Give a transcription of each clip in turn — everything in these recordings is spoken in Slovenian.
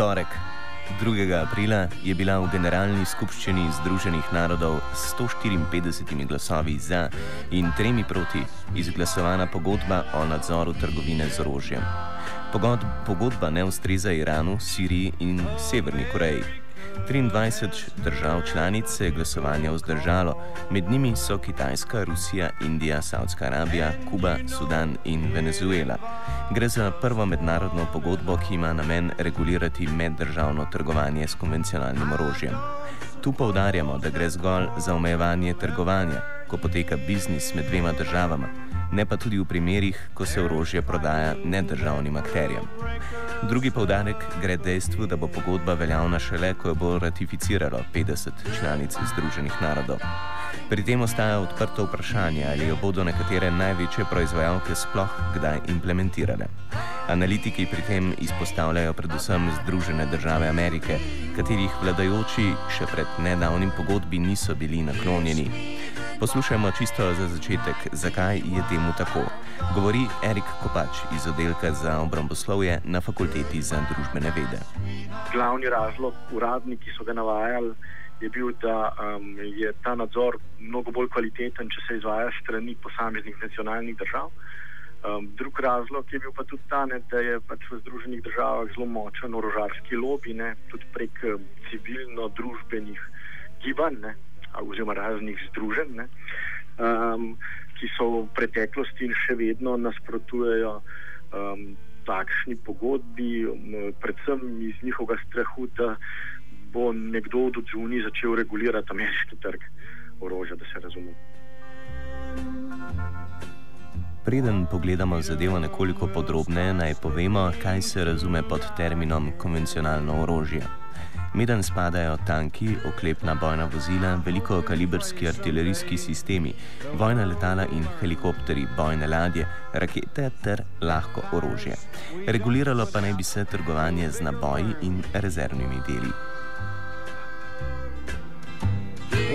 Torek, 2. aprila, je bila v Generalni skupščini Združenih narodov s 154 glasovi za in tremi proti izglasovana pogodba o nadzoru trgovine z orožjem. Pogod, pogodba ne ustreza Iranu, Siriji in Severni Koreji. 23 držav članic se je glasovanja vzdržalo, med njimi so Kitajska, Rusija, Indija, Saudska Arabija, Kuba, Sudan in Venezuela. Gre za prvo mednarodno pogodbo, ki ima namen regulirati meddržavno trgovanje s konvencionalnim orožjem. Tu poudarjamo, da gre zgolj za omejevanje trgovanja, ko poteka biznis med dvema državama, ne pa tudi v primerih, ko se orožje prodaja nedržavnim akterjem. Drugi povdarek gre dejstvu, da bo pogodba veljavna šele, ko jo bo ratificiralo 50 članic Združenih narodov. Pri tem ostaja odprto vprašanje, ali jo bodo nekatere največje proizvajalke sploh kdaj implementirale. Analitiki pri tem izpostavljajo predvsem Združene države Amerike, katerih vladajoči še pred nedavnim pogodbi niso bili naklonjeni. Poslušajmo čisto za začetek, zakaj je temu tako. Govori Erik Kopač iz oddelka za obramboslovje na fakulteti za družbene vede. Glavni razlog, uradni, ki so ga navajali, je bil, da um, je ta nadzor mnogo bolj kvaliteten, če se izvaja strani posameznih nacionalnih držav. Um, drug razlog je bil pa tudi ta, ne, da je pač v Združenih državah zelo močen orožarski lobby, ne, tudi prek um, civilno-družbenih gibanj. Ne, oziroma raznih združenj, ne, um, ki so v preteklosti in še vedno nasprotujejo um, takšni pogodbi, um, predvsem iz njihovega strahu, da bo nekdo od zunaj začel regulirati ameriški trg orožja, da se razume. Preden pogledamo zadevo nekoliko podrobneje, naj povemo, kaj se razume pod terminom konvencionalno orožje. Medem spadajo tanki, oklepna bojna vozila, velikokalibrski artilerijski sistemi, vojna letala in helikopteri, bojne ladje, rakete ter lahko orožje. Reguliralo pa naj bi se trgovanje z naboji in rezervnimi deli.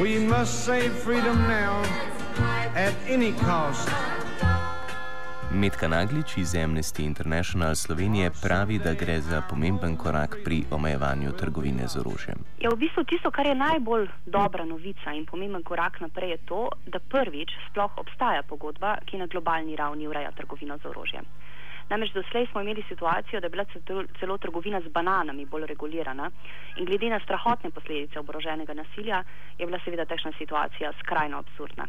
We must save freedom now at any cost. Medka Naglič iz Amnesty International Slovenije pravi, da gre za pomemben korak pri omejevanju trgovine z orožjem. Ja, v bistvu tisto, kar je najbolj dobra novica in pomemben korak naprej, je to, da prvič sploh obstaja pogodba, ki na globalni ravni ureja trgovino z orožjem. Namreč doslej smo imeli situacijo, da je bila celo trgovina z bananami bolj regulirana in glede na strahotne posledice oboroženega nasilja je bila seveda takšna situacija skrajno absurdna.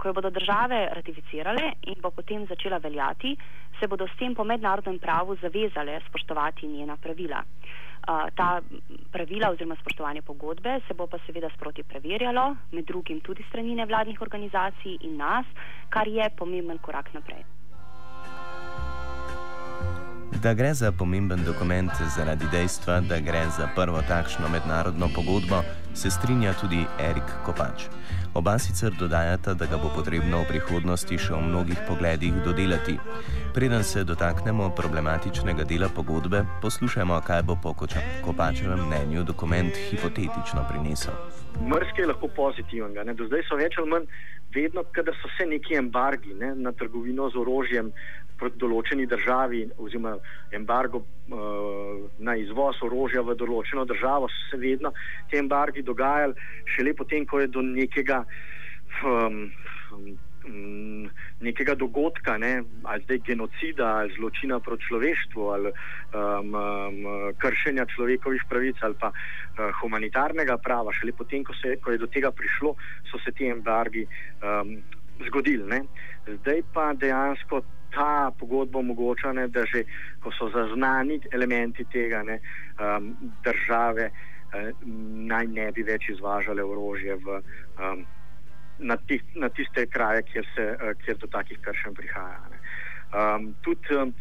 Ko jo bodo države ratificirale in bo potem začela veljati, se bodo s tem po mednarodnem pravu zavezale spoštovati njena pravila. Uh, ta pravila oziroma spoštovanje pogodbe se bo pa seveda sproti preverjalo, med drugim tudi strani nevladnih organizacij in nas, kar je pomemben korak naprej. Da gre za pomemben dokument zaradi dejstva, da gre za prvo takšno mednarodno pogodbo, se strinja tudi Erik Kopač. Oba sicer dodajata, da ga bo potrebno v prihodnosti še v mnogih pogledih dodelati. Preden se dotaknemo problematičnega dela pogodbe, poslušajmo, kaj bo po Kopačevem mnenju dokument hipotetično prinesel. Mrzke je lahko pozitivnega. Do zdaj so več ali manj vedno, kadar so se neki embargi ne, na trgovino z orožjem proti določeni državi, oziroma embargo uh, na izvoz orožja v določeno državo, so se vedno ti embargi dogajali šele potem, ko je do nekega um, m, nekega dogodka, ne, ali zdaj genocida, ali zločina proti človeštvu, ali um, um, kršenja človekovih pravic, ali pa uh, humanitarnega prava. Šele potem, ko, se, ko je do tega prišlo, so se ti embargi um, zgodili. Ne. Zdaj pa dejansko. Ta pogodba omogoča, ne, da že ko so zaznani elementi tega, ne, um, države eh, naj ne bi več izvažale orožje v um, na, tih, na tiste kraje, kjer, se, uh, kjer do takih kršen prihaja. Um, tudi, um,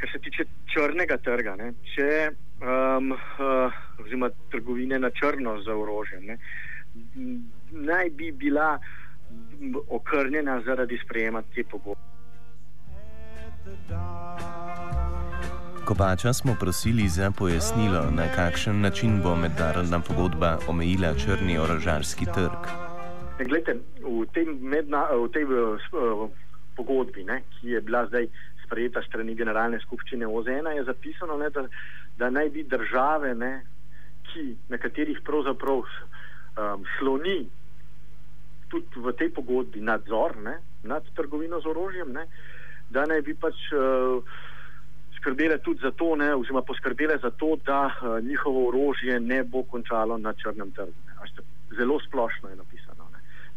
kar se tiče črnega trga, ne, če um, uh, trgovine na črno za orožjem, ne, naj bi bila okrnjena zaradi sprejema te pogodbe. Kopača smo prosili za pojasnilo, na kakšen način bo mednarodna pogodba omejila črni orožarski trg. Glede, v tej, medna, v tej v, pogodbi, ne, ki je bila zdaj sprejeta strani Generalne skupščine OZN, je zapisano, ne, da, da naj bi države, ne, ki, na katerih pravzaprav um, sloni tudi v tej pogodbi nadzor ne, nad trgovino z orožjem, ne, da naj bi pač uh, skrbele tudi za to, ne, oziroma poskrbele za to, da uh, njihovo orožje ne bo končalo na črnem trgu. Zelo splošno je napisano.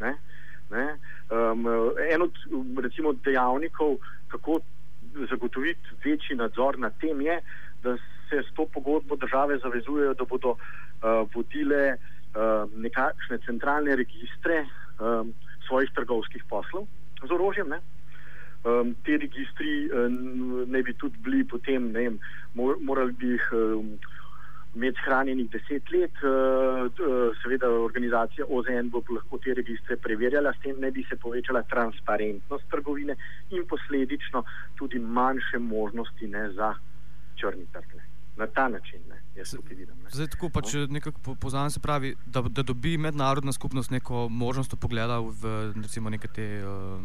Ne? Ne? Um, en od recimo, dejavnikov, kako zagotoviti večji nadzor nad tem, je, da se s to pogodbo države zavezujejo, da bodo uh, vodile uh, nekakšne centralne registre um, svojih trgovskih poslov z orožjem. Ne? Um, te registri um, ne bi tudi bili potem, ne vem, mor, morali bi jih. Um, med hranjenih deset let, eh, eh, seveda organizacija OZN bo lahko te registre preverjala, s tem ne bi se povečala transparentnost trgovine in posledično tudi manjše možnosti ne, za črni trg. Na ta način. Ne. Zdaj, tako pač no. nekako poznam, se pravi, da, da dobi mednarodna skupnost neko možnost pogleda v recimo, neke te uh,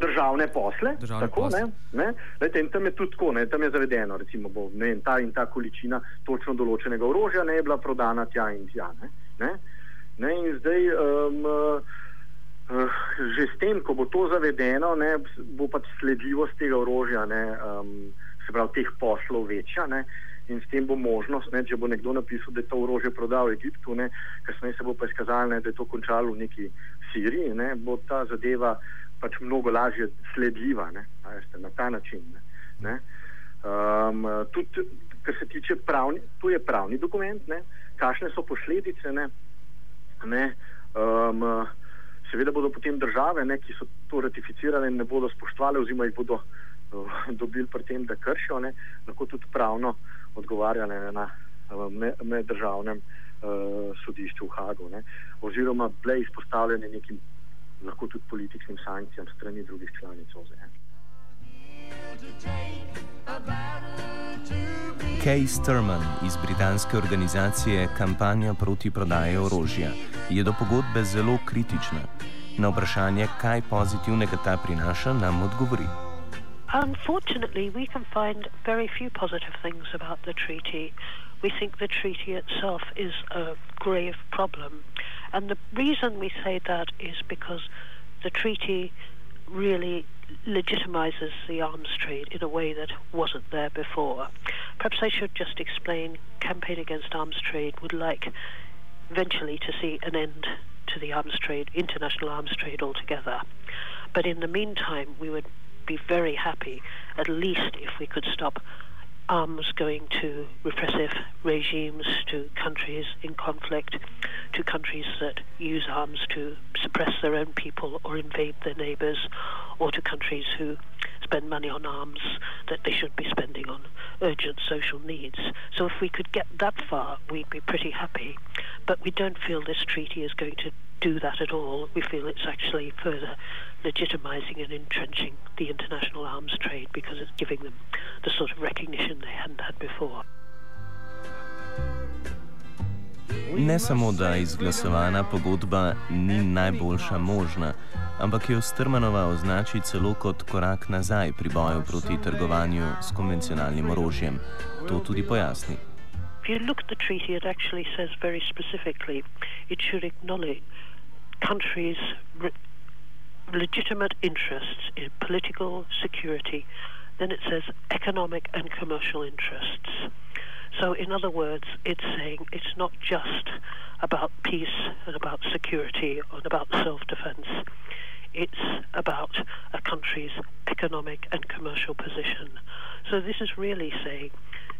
državne posle. Državne tako, posle. Ne, ne? Lejte, in tam je tudi tako, ne? tam je zavedeno, recimo, bo, ne, ta in ta količina točno določenega orožja ne je bila prodana tja in tja. Ne? Ne? Ne? In zdaj, um, uh, že s tem, ko bo to zavedeno, ne, bo pač sledljivost tega orožja, ne, um, se pravi, teh poslov večja. Ne? in s tem bo možnost, ne, če bo nekdo napisal, da je to orožje prodal Egiptu, ne, kasneje se bo pa izkazalo, da je to končalo v neki Siriji, ne, bo ta zadeva pač mnogo lažje sledljiva ne, veste, na ta način. Ne, ne. Um, tudi, kar se tiče pravni, tu je pravni dokument, ne, kakšne so posledice. Ne, ne, um, seveda bodo potem države, ne, ki so to ratificirale, ne bodo spoštovali, oziroma jih bodo dobili pri tem, da kršijo, ne, lahko tudi pravno odgovarjale na meddržavnem uh, sodišču v Hagu, ne, oziroma bile izpostavljene nekim lahko tudi političnim sankcijam strani drugih članic OZN. Kay Sturman iz britanske organizacije Kampanja proti prodaji orožja je do pogodbe zelo kritična. Na vprašanje, kaj pozitivnega ta prinaša, nam odgovori. Unfortunately, we can find very few positive things about the treaty. We think the treaty itself is a grave problem. And the reason we say that is because the treaty really legitimizes the arms trade in a way that wasn't there before. Perhaps I should just explain Campaign Against Arms Trade would like eventually to see an end to the arms trade, international arms trade altogether. But in the meantime, we would be very happy, at least if we could stop arms going to repressive regimes, to countries in conflict, to countries that use arms to suppress their own people or invade their neighbours, or to countries who spend money on arms that they should be spending on urgent social needs. So if we could get that far, we'd be pretty happy. But we don't feel this treaty is going to do that at all. We feel it's actually further legitimizing and entrenching the international arms trade because it's giving them the sort of recognition they hadn't had before. Ne samo, da izglasovana pogodba ni najboljša možna, ampak jo Strmanova označi celo kot korak nazaj pri boju proti trgovanju s konvencionalnim orožjem. To tudi pojasni. If you look at the treaty, it actually says very specifically it should acknowledge countries legitimate interests in political security, then it says economic and commercial interests. So, in other words, it's saying it's not just about peace and about security and about self defense. It's about a country's economic and commercial position. So, this is really saying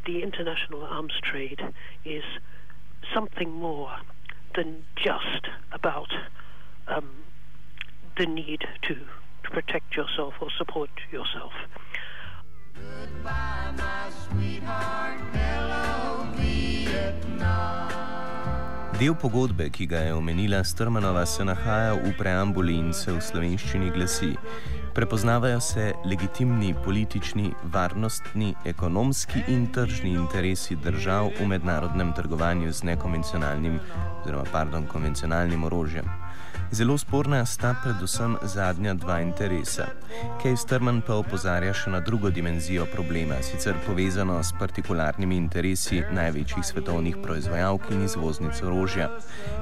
the international arms trade is something more than just about um, the need to, to protect yourself or support yourself. Goodbye, my sweetheart. Hello, Del pogodbe, ki ga je omenila Strmanova, se nahaja v preambuli in se v slovenščini glasi: Prepoznavajo se legitimni politični, varnostni, ekonomski in tržni interesi držav v mednarodnem trgovanju z nekonvencionalnim, oziroma pardon, konvencionalnim orožjem. Zelo sporna sta predvsem zadnja dva interesa. Kej Strman pa opozarja še na drugo dimenzijo problema, sicer povezano s partikularnimi interesi največjih svetovnih proizvajalk in izvoznic orožja.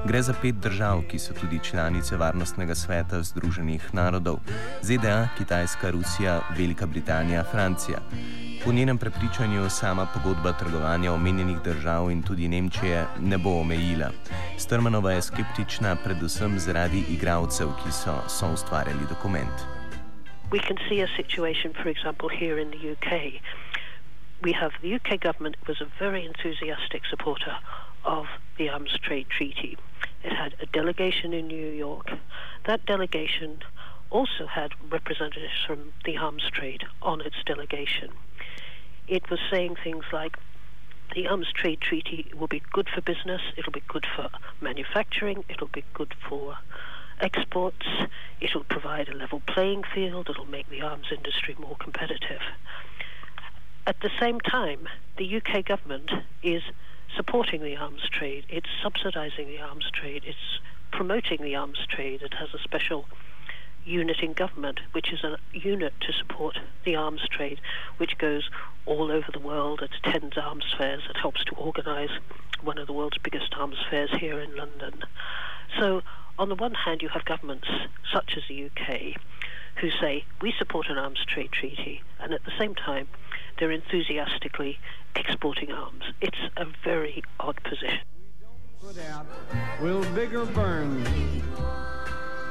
Gre za pet držav, ki so tudi članice Varnostnega sveta Združenih narodov: ZDA, Kitajska, Rusija, Velika Britanija, Francija. Po njenem prepričanju sama pogodba trgovanja omenjenih držav in tudi Nemčije ne bo omejila. Strmanova je skeptična predvsem zaradi igralcev, ki so, so ustvarjali dokument. We can see a situation, for example, here in the UK. We have the UK government was a very enthusiastic supporter of the Arms Trade Treaty. It had a delegation in New York. That delegation also had representatives from the arms trade on its delegation. it was saying things like the arms trade treaty will be good for business, it'll be good for manufacturing, it'll be good for exports, it'll provide a level playing field, it'll make the arms industry more competitive. At the same time, the UK government is supporting the arms trade, it's subsidizing the arms trade, it's promoting the arms trade, it has a special unit in government, which is a unit to support the arms trade, which goes all over the world, it attends arms fairs, it helps to organise one of the world's biggest arms fairs here in London. So, on the one hand, you have governments such as the UK who say, we support an arms trade treaty, and at the same time, they're enthusiastically exporting arms. It's a very odd position. We don't put out, Will bigger burn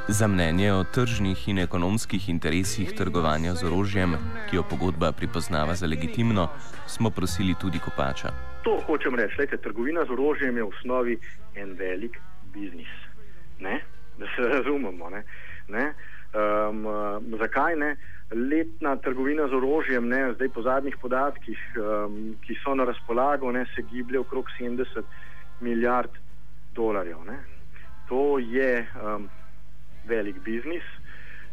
Za mnenje o tržnih in ekonomskih interesih trgovanja z orožjem, ki jo pogodba pripoznava za legitimno, smo prosili tudi Kopača. To hočem reči, da trgovina z orožjem je v osnovi en velik biznis. Ne? Da se razumemo. Ne? Ne? Um, zakaj ne? Letna trgovina z orožjem, ne? zdaj po zadnjih podatkih, um, ki so na razpolago, ne? se giblje okrog 70 milijard dolarjev. Ne? To je. Um, velik biznis.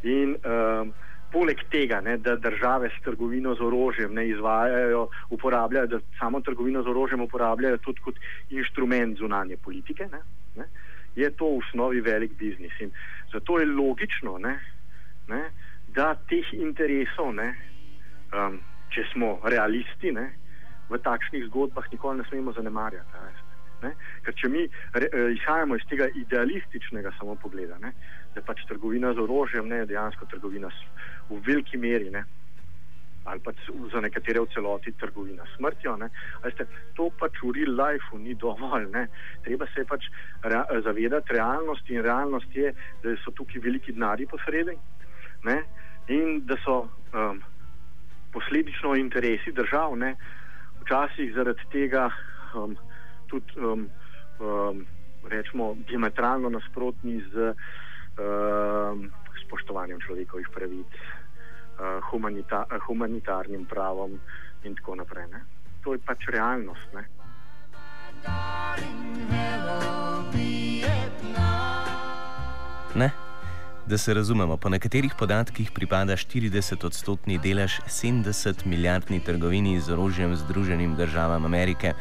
In um, poleg tega, ne, da države s trgovino z orožjem ne izvajajo, uporabljajo, da samo trgovino z orožjem uporabljajo tudi kot inštrument zunanje politike, ne, ne, je to v osnovi velik biznis. In zato je logično, ne, ne, da teh interesov, ne, um, če smo realisti, ne, v takšnih zgodbah nikoli ne smemo zanemarjati. Ne? Ker če mi re, eh, izhajamo iz tega idealističnega samo pogleda, ne? da pač trgovina z orožjem ne je dejansko trgovina v veliki meri, ne? ali pa za nekatere v celoti trgovina smrtjo. Veste, to pač v real lifeu ni dovolj. Ne? Treba se pač rea, zavedati realnosti in realnost je, da so tukaj veliki denari posredi in da so um, posledično interesi držav, ne? včasih zaradi tega. Um, tudi um, um, rečemo, diametralno nasprotni z um, spoštovanjem človekovih pravic, uh, humanita humanitarnim pravom in tako naprej. Ne? To je pač realnost. Ne? Ne. Da se razumemo, po nekaterih podatkih pripada 40-odstotni delež 70 milijardni trgovini z orožjem Združenim državam Amerike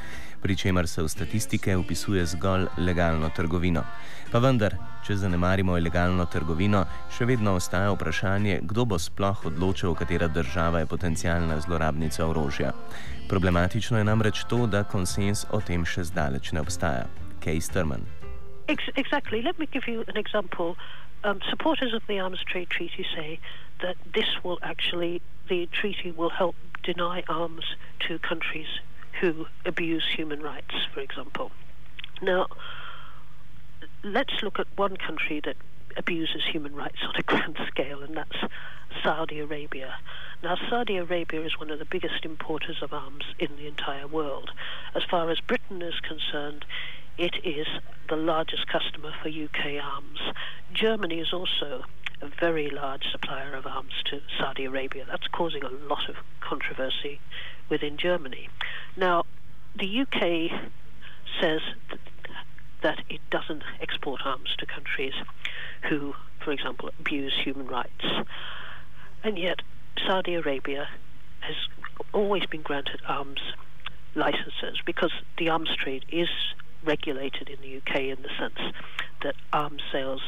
pri čemer se v statistike upisuje zgolj legalno trgovino. Pa vendar, če zanemarimo ilegalno trgovino, še vedno ostaja vprašanje, kdo bo sploh odločil, katera država je potencijalna zlorabnica orožja. Problematično je namreč to, da konsens o tem še zdaleč ne obstaja. Kej Strman. Ex- exactly. Let me give you an example. Um, supporters of the Arms Trade Treaty say that this will actually, the treaty will help deny arms to countries who abuse human rights, for example. Now, let's look at one country that abuses human rights on a grand scale, and that's Saudi Arabia. Now, Saudi Arabia is one of the biggest importers of arms in the entire world. As far as Britain is concerned, it is the largest customer for UK arms. Germany is also a very large supplier of arms to Saudi Arabia. That's causing a lot of controversy within Germany. Now, the UK says that, it doesn't export arms to countries who, for example, abuse human rights. And yet, Saudi Arabia has always been granted arms licenses because the arms trade is regulated in the UK in the sense that arms sales,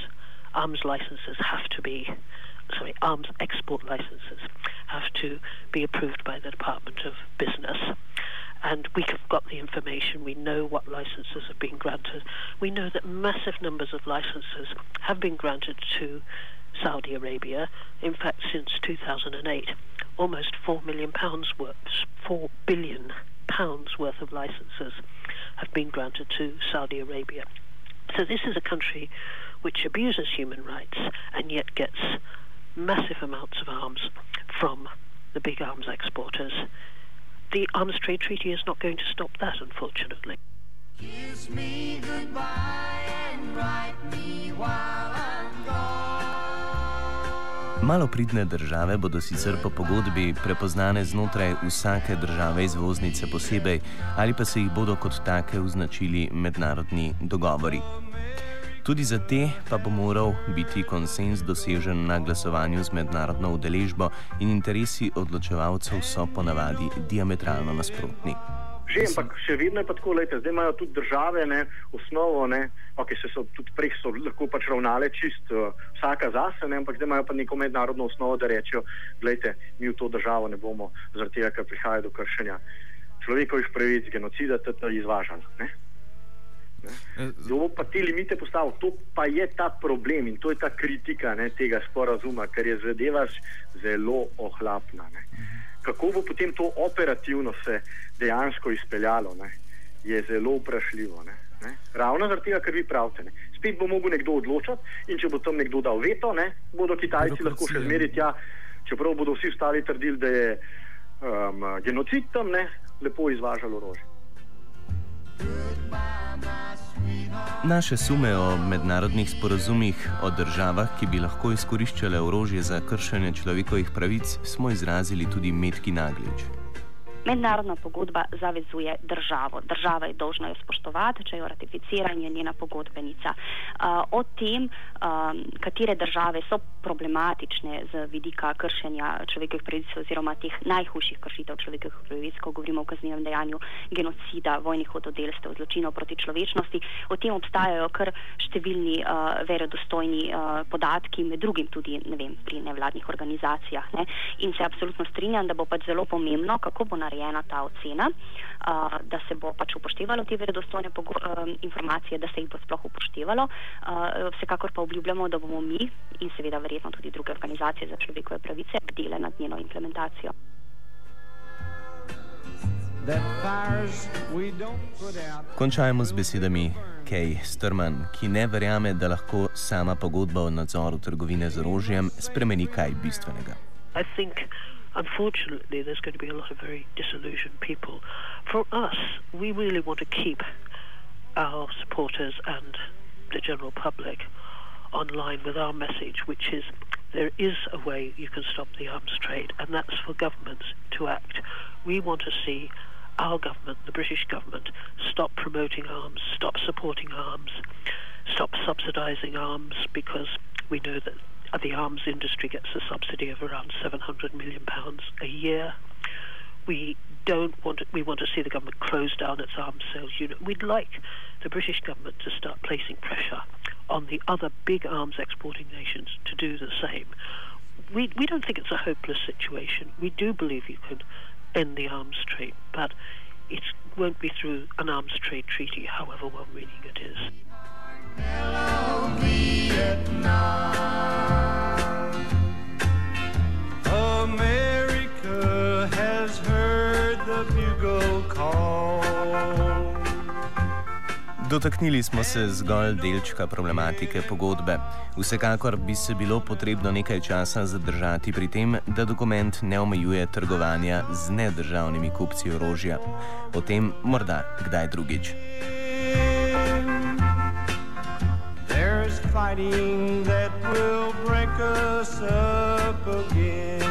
arms licenses have to be, sorry, arms export licenses have to be approved by the Department of Business. And we have got the information. We know what licenses have been granted. We know that massive numbers of licenses have been granted to Saudi Arabia. In fact, since 2008, almost four million pounds worth, four billion pounds worth of licenses have been granted to Saudi Arabia. So this is a country which abuses human rights and yet gets massive amounts of arms from the big arms exporters. The Arms Trade Treaty is not going to stop that, unfortunately. Kiss me goodbye and write me while I'm gone. Malopridne države bodo sicer po pogodbi prepoznane znotraj vsake države izvoznice posebej ali pa se jih bodo kot take označili mednarodni dogovori. Tudi za te pa bo moral biti konsens dosežen na glasovanju z mednarodno udeležbo in interesi odločevalcev so ponavadi diametralno nasprotni. Že, ampak še vedno je pa tako, lejte, zdaj imajo tudi države ne, osnovo, ne, okay, se so tudi prej so lahko pač ravnale čist uh, vsaka zase, ne, ampak zdaj imajo pa neko mednarodno osnovo, da rečejo, gledajte, mi v to državo ne bomo zaradi tega, ker prihaja do kršenja človekovih pravic, genocida, tudi izvažali. Ne. Kdo bo pa te limite postavil? To pa je ta problem in to je ta kritika ne, tega sporazuma, ker je zadeva zelo ohlapna. Ne. Kako bo potem to operativno se dejansko izpeljalo, ne, je zelo vprašljivo. Ne, ne. Ravno zaradi tega, ker vi pravite. Ne. Spet bo mogel nekdo odločati in če bo tam nekdo dal veto, ne, bodo Kitajci lahko še zmeri tja, čeprav bodo vsi ostali trdili, da je um, genocid tam, ne, lepo izvažalo orožje. Naše sume o mednarodnih sporazumih o državah, ki bi lahko izkoriščale orožje za kršenje človekovih pravic, smo izrazili tudi Metki Naglič. Mednarodna pogodba zavezuje državo. Država je dolžna jo spoštovati, če jo ratificira in je njena pogodbenica. Uh, o tem, um, katere države so problematične z vidika kršenja človekovih pravic oziroma teh najhujših kršitev človekovih pravic, ko govorimo o kaznivem dejanju genocida, vojnih hododelstev, zločinov proti človečnosti, o tem obstajajo kar številni uh, verodostojni uh, podatki, med drugim tudi ne vem, pri nevladnih organizacijah. Ne? In se absolutno strinjam, da bo pač zelo pomembno, kako bo narediti narejena ta ocena, uh, da se bo pač upoštevalo te verodostojne uh, informacije, da se jih bo sploh upoštevalo. Uh, vsekakor pa obljubljamo, da bomo mi in seveda verjetno tudi druge organizacije za človekove pravice bdele nad njeno implementacijo. Končajmo z besedami Kay Strman, ki ne verjame, da lahko sama pogodba o nadzoru trgovine z orožjem spremeni kaj bistvenega. I think unfortunately, there's going to be a lot of very disillusioned people. For us, we really want to keep our supporters and the general public online with our message, which is there is a way you can stop the arms trade, and that's for governments to act. We want to see our government, the British government, stop promoting arms, stop supporting arms, stop subsidising arms, because we know that the arms industry gets a subsidy of around 700 million pounds a year. We don't want to, we want to see the government close down its arms sales unit. We'd like the British government to start placing pressure on the other big arms exporting nations to do the same. We we don't think it's a hopeless situation. We do believe you can end the arms trade, but it won't be through an arms trade treaty, however well meaning it is. Hello, Dotaknili smo se zgolj delčka problematike pogodbe. Vsekakor bi se bilo potrebno nekaj časa zadržati pri tem, da dokument ne omejuje trgovanja z nedržavnimi kupci orožja. O tem morda kdaj drugič. There's fighting that will break us up again.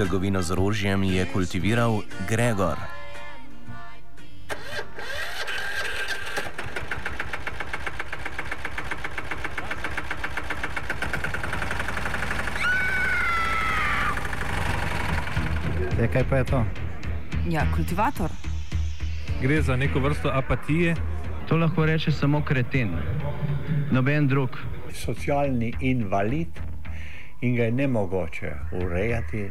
Trgovino z orožjem je kultiviral Gregor. Zdaj, kaj pa je to? Ja, kultivator. Gre za neko vrsto apatije. To lahko reče samo kreten, noben drug. Socialni invalid in ga je ne mogoče urejati.